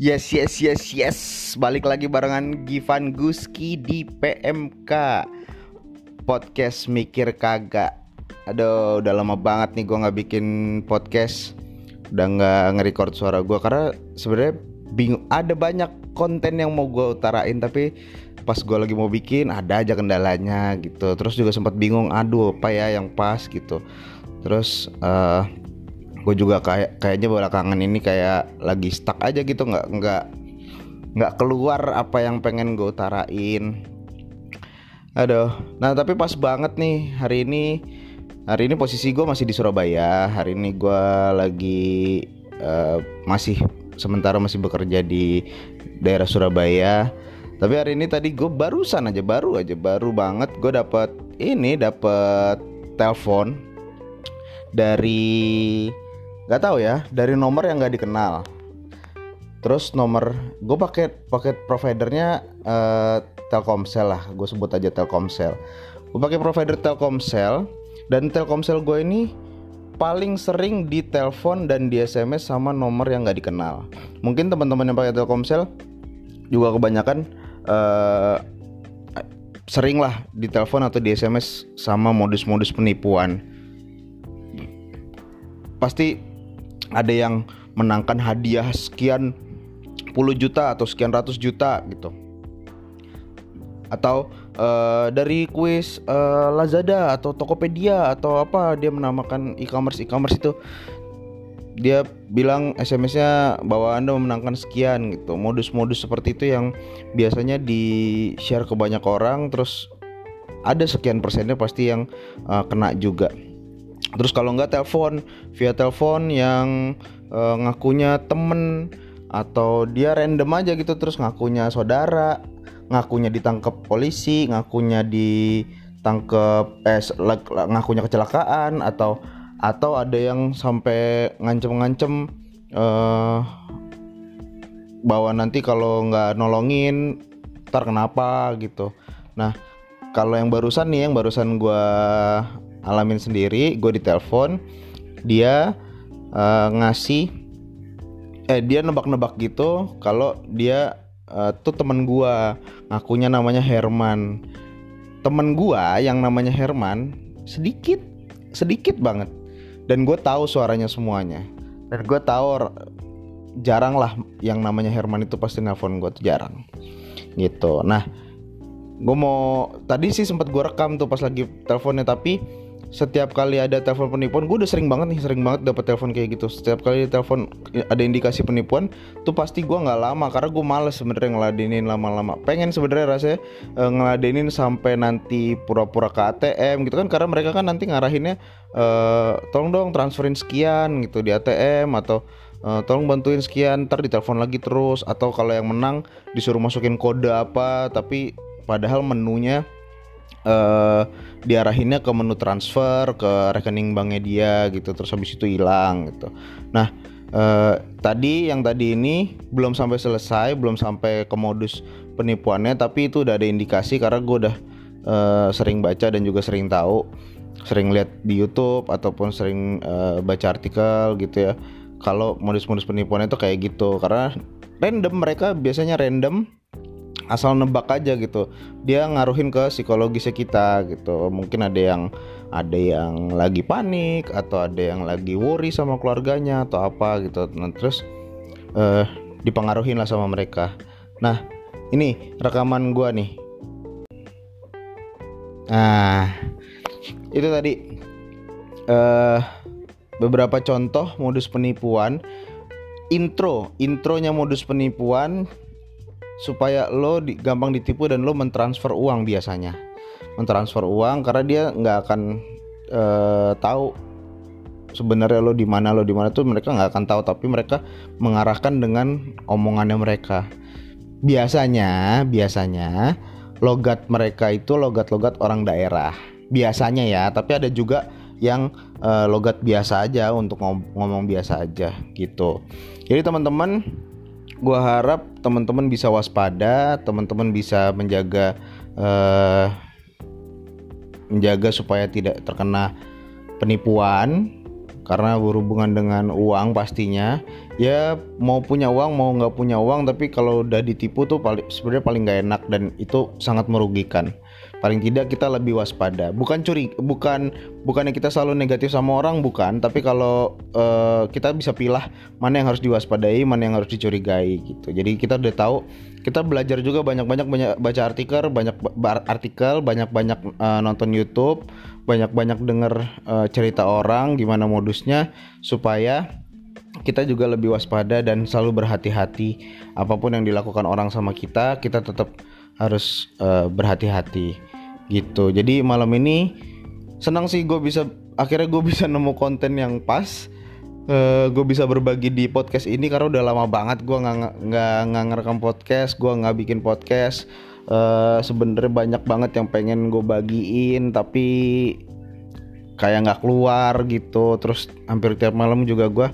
Yes, yes, yes, yes. Balik lagi barengan Givan Guski di PMK Podcast Mikir Kagak. Aduh, udah lama banget nih gue nggak bikin podcast. Udah nggak nge-record suara gue karena sebenarnya bingung. Ada banyak konten yang mau gue utarain tapi pas gue lagi mau bikin ada aja kendalanya gitu. Terus juga sempat bingung, aduh apa ya yang pas gitu. Terus uh, gue juga kayak kayaknya belakangan ini kayak lagi stuck aja gitu nggak nggak nggak keluar apa yang pengen gue utarain. Aduh nah tapi pas banget nih hari ini hari ini posisi gue masih di Surabaya hari ini gue lagi uh, masih sementara masih bekerja di daerah Surabaya. Tapi hari ini tadi gue barusan aja baru aja baru banget gue dapat ini dapat telepon dari nggak tahu ya dari nomor yang nggak dikenal. Terus nomor gue pakai paket providernya uh, Telkomsel lah gue sebut aja Telkomsel. Gue pakai provider Telkomsel dan Telkomsel gue ini paling sering ditelepon dan di SMS sama nomor yang nggak dikenal. Mungkin teman-teman yang pakai Telkomsel juga kebanyakan uh, sering lah ditelepon atau di SMS sama modus-modus penipuan. Pasti ada yang menangkan hadiah sekian puluh juta atau sekian ratus juta gitu. Atau uh, dari kuis uh, Lazada atau Tokopedia atau apa dia menamakan e-commerce e-commerce itu. Dia bilang SMS-nya bahwa Anda memenangkan sekian gitu. Modus-modus seperti itu yang biasanya di share ke banyak orang terus ada sekian persennya pasti yang uh, kena juga terus kalau nggak telepon via telepon yang uh, ngakunya temen atau dia random aja gitu terus ngakunya saudara ngakunya ditangkap polisi ngakunya ditangkap eh ngakunya kecelakaan atau atau ada yang sampai ngancem-ngancem uh, bahwa nanti kalau nggak nolongin ntar kenapa gitu. Nah kalau yang barusan nih yang barusan gue alamin sendiri gue ditelepon dia uh, ngasih eh dia nebak-nebak gitu kalau dia uh, tuh temen gue ngakunya namanya Herman. Temen gue yang namanya Herman sedikit sedikit banget dan gue tahu suaranya semuanya. Dan gue tahu jarang lah yang namanya Herman itu pasti nelpon gue tuh jarang gitu. Nah gue mau tadi sih sempat gue rekam tuh pas lagi teleponnya tapi setiap kali ada telepon penipuan gue udah sering banget nih sering banget dapat telepon kayak gitu. Setiap kali telepon ada indikasi penipuan tuh pasti gue nggak lama karena gue males sebenarnya ngeladenin lama-lama. Pengen sebenarnya rasanya e, ngeladenin sampai nanti pura-pura ke ATM gitu kan karena mereka kan nanti ngarahinnya e, tolong dong transferin sekian gitu di ATM atau e, tolong bantuin sekian ntar ditelepon lagi terus. Atau kalau yang menang disuruh masukin kode apa tapi padahal menunya uh, diarahinnya ke menu transfer ke rekening banknya dia gitu terus habis itu hilang gitu. Nah uh, tadi yang tadi ini belum sampai selesai belum sampai ke modus penipuannya tapi itu udah ada indikasi karena gue udah uh, sering baca dan juga sering tahu sering lihat di YouTube ataupun sering uh, baca artikel gitu ya. Kalau modus-modus penipuannya itu kayak gitu karena random mereka biasanya random asal nebak aja gitu. Dia ngaruhin ke psikologisnya kita gitu. Mungkin ada yang ada yang lagi panik atau ada yang lagi worry sama keluarganya atau apa gitu. Nah, terus uh, dipengaruhin lah sama mereka. Nah ini rekaman gua nih. Nah itu tadi. Uh, beberapa contoh modus penipuan. Intro intronya modus penipuan supaya lo di, gampang ditipu dan lo mentransfer uang biasanya. Mentransfer uang karena dia nggak akan uh, tahu sebenarnya lo di mana lo di mana tuh mereka nggak akan tahu tapi mereka mengarahkan dengan omongannya mereka. Biasanya biasanya logat mereka itu logat-logat orang daerah. Biasanya ya tapi ada juga yang uh, logat biasa aja untuk ngom ngomong biasa aja gitu. Jadi teman-teman gue harap teman-teman bisa waspada, teman-teman bisa menjaga uh, menjaga supaya tidak terkena penipuan. Karena berhubungan dengan uang pastinya. Ya mau punya uang mau nggak punya uang tapi kalau udah ditipu tuh paling sebenarnya paling nggak enak dan itu sangat merugikan paling tidak kita lebih waspada. Bukan curi bukan bukannya kita selalu negatif sama orang bukan. Tapi kalau uh, kita bisa pilih mana yang harus diwaspadai mana yang harus dicurigai gitu. Jadi kita udah tahu kita belajar juga banyak-banyak banyak baca artikel banyak artikel banyak-banyak uh, nonton YouTube banyak-banyak denger uh, cerita orang gimana modusnya supaya kita juga lebih waspada dan selalu berhati-hati. Apa pun yang dilakukan orang sama kita kita tetap harus uh, berhati-hati gitu. Jadi malam ini senang sih gue bisa akhirnya gue bisa nemu konten yang pas. Uh, eh, gue bisa berbagi di podcast ini karena udah lama banget gue nggak nggak nggak ngerekam podcast gue nggak bikin podcast. Uh, sebenarnya banyak banget yang pengen gue bagiin tapi kayak nggak keluar gitu. Terus hampir tiap malam juga gue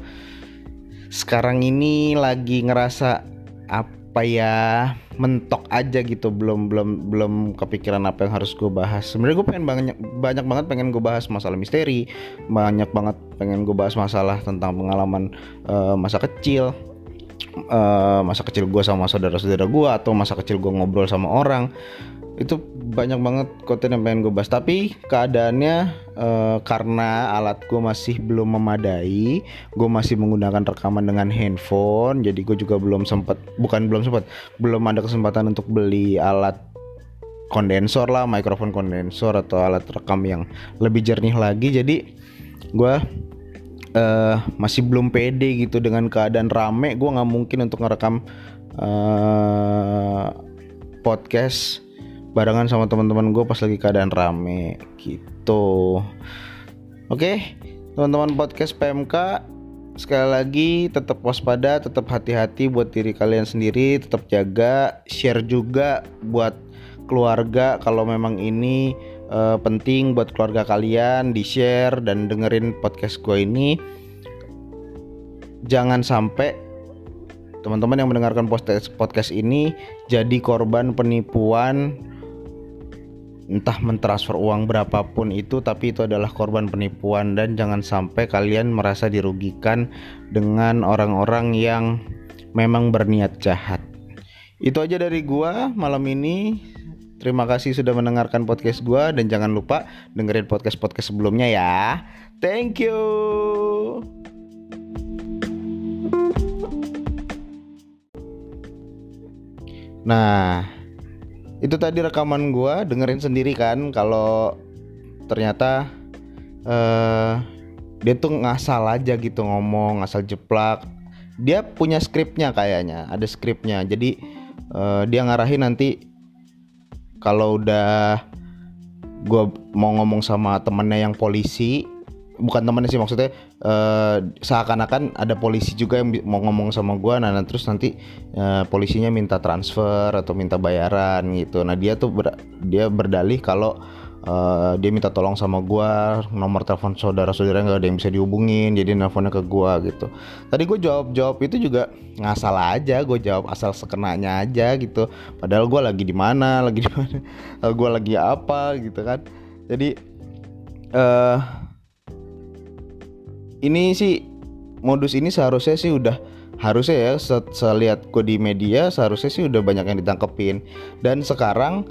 sekarang ini lagi ngerasa apa ya mentok aja gitu. Belum belum belum kepikiran apa yang harus gue bahas. Sebenarnya gue pengen banyak banyak banget pengen gue bahas masalah misteri. Banyak banget pengen gue bahas masalah tentang pengalaman uh, masa kecil uh, masa kecil gue sama saudara-saudara gue atau masa kecil gue ngobrol sama orang itu banyak banget konten yang pengen gue bahas. Tapi keadaannya uh, karena alat gue masih belum memadai gue masih menggunakan rekaman dengan handphone jadi gue juga belum sempat bukan belum sempat belum ada kesempatan untuk beli alat kondensor lah mikrofon kondensor atau alat rekam yang lebih jernih lagi. Jadi gue uh, masih belum pede gitu dengan keadaan rame. Gue nggak mungkin untuk ngerekam uh, podcast barengan sama teman-teman gue pas lagi keadaan rame gitu. Oke teman-teman podcast PMK sekali lagi tetap waspada tetap hati-hati buat diri kalian sendiri tetap jaga share juga buat keluarga kalau memang ini uh, penting buat keluarga kalian di share dan dengerin podcast gue ini. Jangan sampai teman-teman yang mendengarkan podcast podcast ini jadi korban penipuan entah mentransfer uang berapapun itu tapi itu adalah korban penipuan dan jangan sampai kalian merasa dirugikan dengan orang-orang yang memang berniat jahat. Itu aja dari gua malam ini. Terima kasih sudah mendengarkan podcast gua dan jangan lupa dengerin podcast-podcast sebelumnya ya. Thank you. Nah, itu tadi rekaman gue dengerin sendiri kan kalau ternyata uh, dia tuh ngasal aja gitu ngomong ngasal jeplak. Dia punya skripnya kayaknya ada skripnya. Jadi uh, dia ngarahin nanti kalau udah gue mau ngomong sama temennya yang polisi bukan temennya sih maksudnya uh, seakan-akan ada polisi juga yang mau ngomong sama gue nah, nah terus nanti uh, polisinya minta transfer atau minta bayaran gitu. Nah dia tuh ber, dia berdalih kalau uh, dia minta tolong sama gue nomor telepon saudara-saudara nggak ada yang bisa dihubungin jadi nelfonnya ke gue gitu. Tadi gue jawab jawab itu juga ngasal aja gue jawab asal sekenanya aja gitu. Padahal gue lagi di mana lagi di mana gue lagi apa gitu kan. Jadi uh, ini sih modus ini seharusnya sih udah harusnya ya saya lihat gue di media seharusnya sih udah banyak yang ditangkepin. Dan sekarang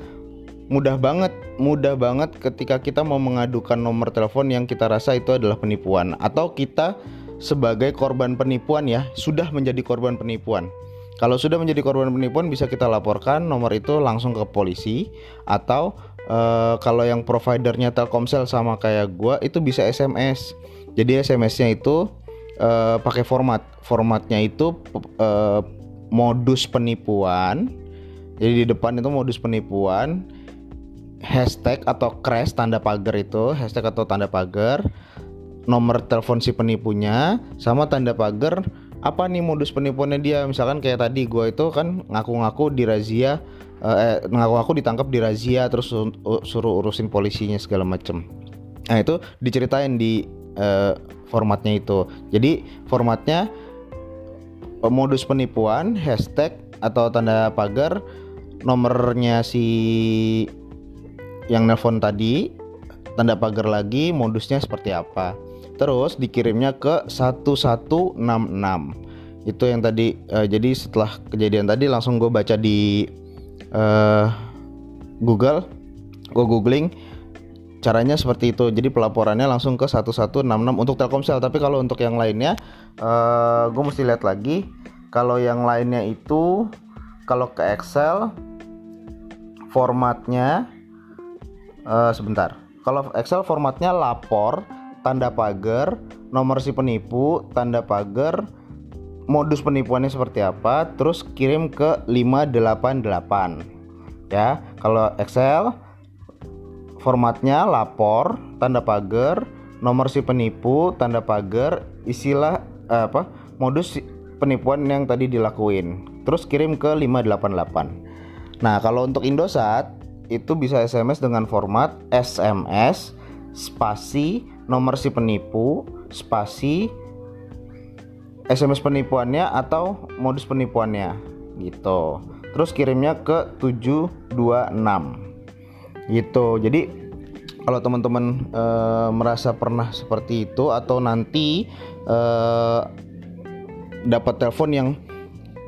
mudah banget mudah banget ketika kita mau mengadukan nomor telepon yang kita rasa itu adalah penipuan. Atau kita sebagai korban penipuan ya sudah menjadi korban penipuan. Kalau sudah menjadi korban penipuan bisa kita laporkan nomor itu langsung ke polisi. Atau uh, kalau yang providernya Telkomsel sama kayak gue itu bisa SMS jadi SMS-nya itu uh, pakai format. Formatnya itu uh, modus penipuan. Jadi di depan itu modus penipuan. Hashtag atau crash tanda pagar itu, hashtag atau tanda pagar, nomor telepon si penipunya, sama tanda pagar apa nih modus penipuannya dia misalkan kayak tadi gue itu kan ngaku-ngaku di razia eh, ngaku-ngaku ditangkap di razia terus suruh urusin polisinya segala macem nah itu diceritain di uh, formatnya itu. Jadi formatnya modus penipuan, hashtag atau tanda pagar, nomornya si yang nelpon tadi, tanda pagar lagi, modusnya seperti apa. terus dikirimnya ke 1166 itu yang tadi uh, jadi setelah kejadian tadi langsung gue baca di uh, Google gue googling caranya seperti itu. Jadi pelaporannya langsung ke 1166 untuk Telkomsel. Tapi kalau untuk yang lainnya uh, gue mesti lihat lagi. Kalau yang lainnya itu kalau ke Excel formatnya uh, sebentar. Kalau Excel formatnya lapor tanda pagar nomor si penipu tanda pagar modus penipuannya seperti apa terus kirim ke 588 ya kalau Excel Formatnya lapor, tanda pagar, nomor si penipu, tanda pagar, istilah eh, apa? modus penipuan yang tadi dilakuin. Terus kirim ke 588. Nah, kalau untuk Indosat itu bisa SMS dengan format SMS spasi nomor si penipu spasi SMS penipuannya atau modus penipuannya gitu. Terus kirimnya ke 726 gitu. Jadi kalau teman-teman e, merasa pernah seperti itu atau nanti e, dapat telepon yang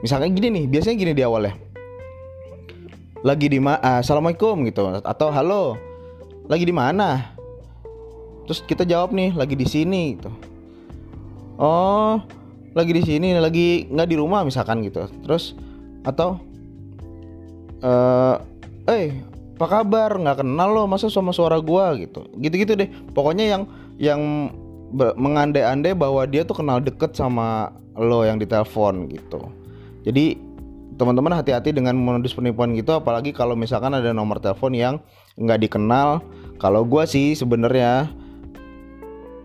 misalnya gini nih biasanya gini di awal ya lagi di mana uh, assalamualaikum gitu. Atau halo lagi di mana? Terus kita jawab nih lagi di sini gitu. Oh lagi di sini lagi nggak di rumah misalkan gitu. Terus atau eh eh apa kabar? Nggak kenal lo masa sama suara gua gitu. Gitu-gitu deh. Pokoknya yang yang mengandai-andai bahwa dia tuh kenal deket sama lo yang ditelepon gitu. Jadi teman-teman hati-hati dengan modus penipuan gitu apalagi kalau misalkan ada nomor telepon yang nggak dikenal. Kalau gua sih sebenarnya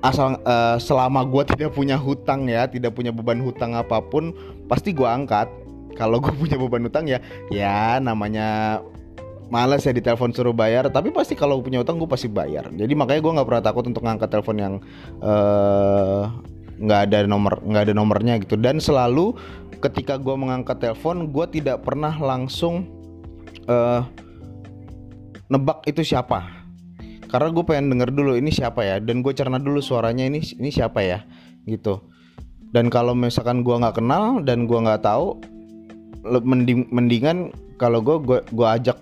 asal uh, selama gua tidak punya hutang ya tidak punya beban hutang apa pun pasti gua angkat. Kalau gue punya beban hutang ya ya namanya males ya ditelepon suruh bayar. Tapi pasti kalau punya utang gue pasti bayar. Jadi makanya gue nggak pernah takut untuk ngangkat telepon yang eh, nggak uh, ada nomor nggak ada nomornya gitu. Dan selalu ketika gue mengangkat telepon gue tidak pernah langsung uh, nebak itu siapa. Karena gue pengen denger dulu ini siapa ya? Dan gue cerna dulu suaranya ini ini siapa ya? Gitu. Dan kalau misalkan gue nggak kenal dan gue nggak tahu mending, mendingan kalau gue gue ajak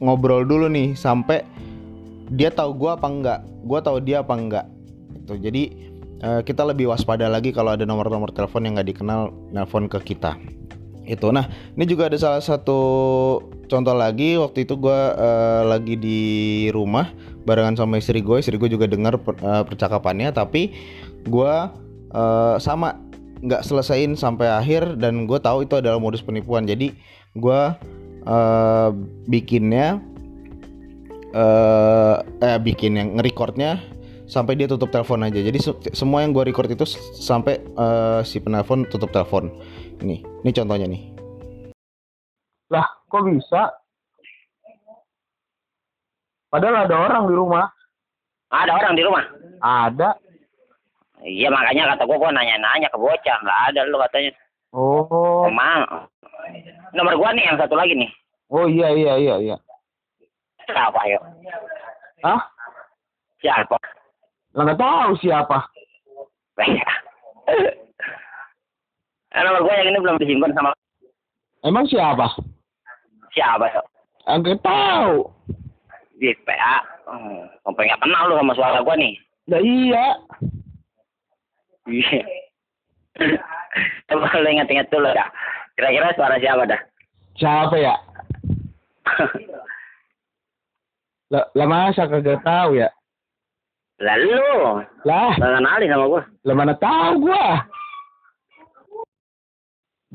ngobrol dulu nih sampai dia tahu gue apa enggak gue tahu dia apa enggak itu jadi uh, kita lebih waspada lagi kalau ada nomor-nomor telepon yang nggak dikenal nelpon ke kita itu nah ini juga ada salah satu contoh lagi waktu itu gue uh, lagi di rumah barengan sama istri gue istri gue juga dengar per, uh, percakapannya tapi gue uh, sama nggak selesaiin sampai akhir dan gue tahu itu adalah modus penipuan. Jadi gue uh, bikinnya uh, eh bikin yang ngerecordnya sampai dia tutup telepon aja. Jadi semua yang gue record itu sampai uh, si penelpon tutup telepon. Ini ini contohnya nih. Lah kok bisa? Padahal ada orang di rumah. Ada orang di rumah? Ada. Iya makanya kata gue gue nanya-nanya ke bocah. Nggak ada lo katanya. Oh. Emang Nomor gua nih yang satu lagi nih. Oh iya iya iya iya. Siapa ya? Hah? Siapa? Nggak tahu siapa. eh, nomor gua yang ini belum disimpan sama. Emang siapa? Siapa so? Enggak tahu. Di PA. Hmm, sampai nggak kenal lu sama suara gua nih. Nah, iya. Iya. Coba lu ingat-ingat dulu dah. Kira-kira suara siapa dah? Siapa ya? lah, lah masa kagak tahu ya? Lalu. Lah. Lah kenali sama gua. Lah mana tahu gua.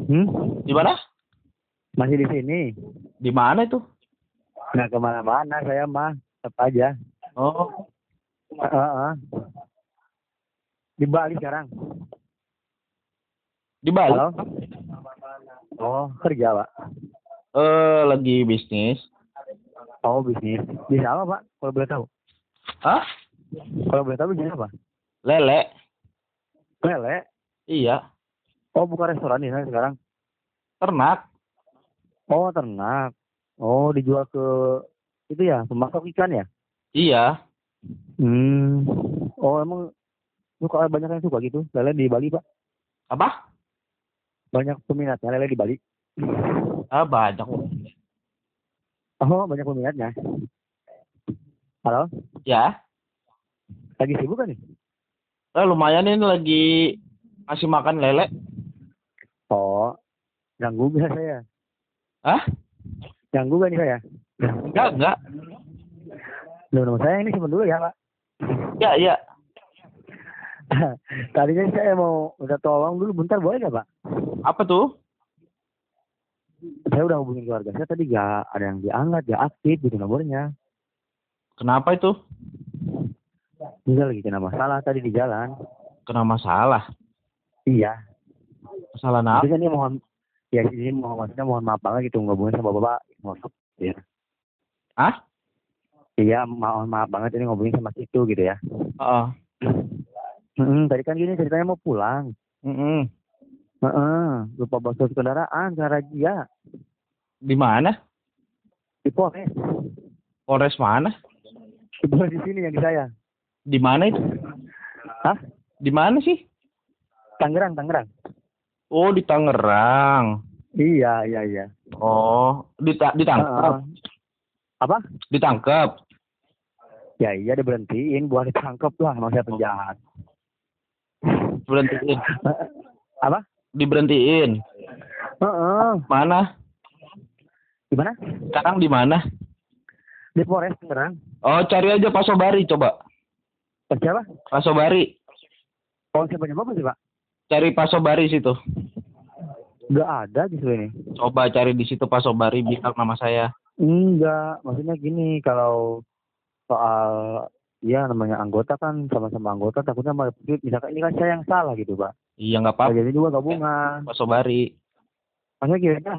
Hmm? Di mana? Masih di sini. Di mana itu? Nggak ke mana-mana saya mah. Tetap aja. Oh. Uh, uh, uh. Di Bali sekarang. Di Bali? Halo? Oh, kerja, Pak. Eh, uh, lagi bisnis. Oh, bisnis. Bisa apa, Pak? Kalau boleh tahu. Hah? Kalau boleh tahu bisnis apa? Lele. Lele? Iya. Oh, bukan restoran ini sekarang? Ternak. Oh, ternak. Oh, dijual ke itu ya, pemasok ikan ya? Iya. Hmm. Oh, emang Suka banyak yang suka gitu. Lele di Bali, Pak. Apa? Banyak peminatnya lele di Bali. Ah, banyak. Oh, banyak peminatnya. Halo, Ya. lagi sibuk kan nih? Eh, lumayan ini lagi ngasih makan lele. Oh, ganggu gak saya? Hah? Ganggu gak nih saya? Enggak, enggak. Nomor saya ini simpen dulu ya, Pak. Ya, ya. Tadinya saya mau minta tolong dulu bentar boleh gak, Pak? Apa tuh? Saya udah hubungin keluarga saya tadi gak ada yang diangkat, gak aktif gitu nomornya. Kenapa itu? Dia lagi kena masalah tadi di jalan. Kena masalah. Iya. Masalah apa? Kan ini mohon ya ini mohon maksudnya mohon maaf banget gitu ngomongin sama bapak mohon maaf ya. Hah? Iya mohon maaf banget ini ngomongin sama situ gitu ya. Heeh. Hmm, tadi kan gini ceritanya mau pulang. Heeh. Heeh, lupa bawa surat kendaraan ke razia Di mana? di Polres. Polres mana? Di Polres di sini yang di saya. Di mana itu? Hah? Di mana sih? Tangerang, Tangerang. Oh, di Tangerang. Iya, iya, iya. Oh, dita ditangkap. Heeh. Apa? Ditangkap. Ya iya diberhentiin buat ditangkap lah sama saya penjahat. Berhentiin. Apa? Diberhentiin. Heeh. Mana? Gimana? Sekarang di mana? Di Polres Tangerang. Oh, cari aja Pak Sobari coba. Eh, siapa? Pak Sobari. Oh, siapa bapak sih, Pak? Cari Pak Sobari situ. Enggak ada justru ini. Coba cari di situ Pak Sobari bilang nama saya. Enggak, maksudnya gini, kalau soal ya namanya anggota kan sama-sama anggota takutnya malah misalkan ini kan saya yang salah gitu, Pak. Iya nggak apa-apa Jadi juga gabungan. Pak Sobari. Maksudnya ya,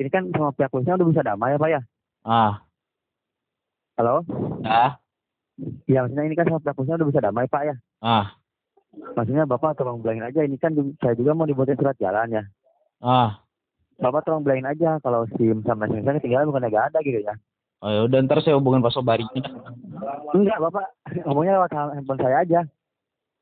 ini kan sama pihak polisi udah bisa damai ya, Pak ya? Ah, Halo? ya. Ya, maksudnya ini kan sama pihak polisi udah bisa damai, Pak ya? Ah, Maksudnya Bapak tolong bilangin aja, ini kan saya juga mau dibuatin surat jalan ya. ah. Bapak tolong bilangin aja kalau SIM sama SIM saya ketinggalan bukan nggak ada gitu ya. Oh, ya udah ntar saya hubungin Pak Sobari. Enggak, Bapak. Ngomongnya lewat handphone saya aja.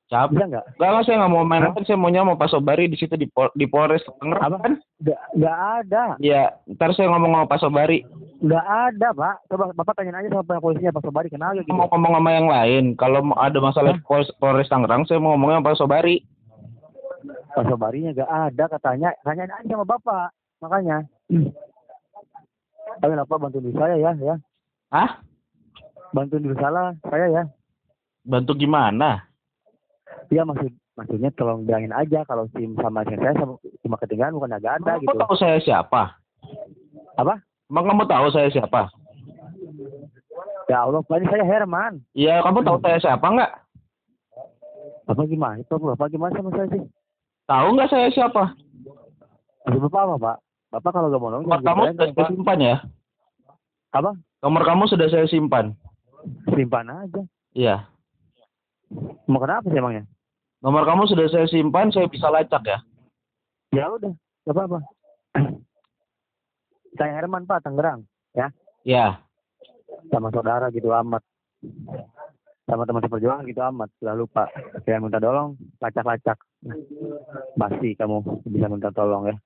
Siapa? Bisa nggak? Enggak lah saya nggak mau main kan saya maunya mau Pak Sobari di situ di Pol- di Polres Tangerang Apa? kan? Nggak, nggak ada. Iya, ntar saya ngomong sama Pak Sobari. Nggak ada, Pak. Coba Bapak tanyain aja sama polisinya, Pak Sobari kenal gitu. Saya mau ngomong sama yang lain. Kalau ada masalah di Polres, Polres Tangerang, saya mau ngomongnya sama Pak Sobari. Pak Sobarinya nggak ada katanya. Tanyain aja sama Bapak. Makanya. Ayo Bapak bantu diri saya ya, ya. Hah? Bantu diri salah saya ya. Bantu gimana? Iya maksud maksudnya tolong bilangin aja kalau SIM sama saya sama, cuma ketinggalan bukan nggak ada Kamu gitu. tahu saya siapa? Apa? Emang kamu tahu saya siapa? Ya Allah, ini saya Herman. Iya, kamu tahu saya siapa nggak? Bapak gimana? Itu Bapak gimana sama saya sih? Tahu nggak saya siapa? Maksud Bapak apa, Pak? Bapak kalau nggak mau Nomor kamu sudah saya simpan ya? Apa? Nomor kamu sudah saya simpan. Simpan aja. Iya. Mau kenapa sih emangnya? Nomor kamu sudah saya simpan, saya bisa lacak ya? Ya udah, nggak apa-apa. Saya Herman Pak, Tangerang, ya, Ya. sama saudara gitu amat. Sama teman seperjuangan gitu amat. Lalu Pak, saya minta tolong, lacak-lacak. Basi kamu bisa minta tolong ya.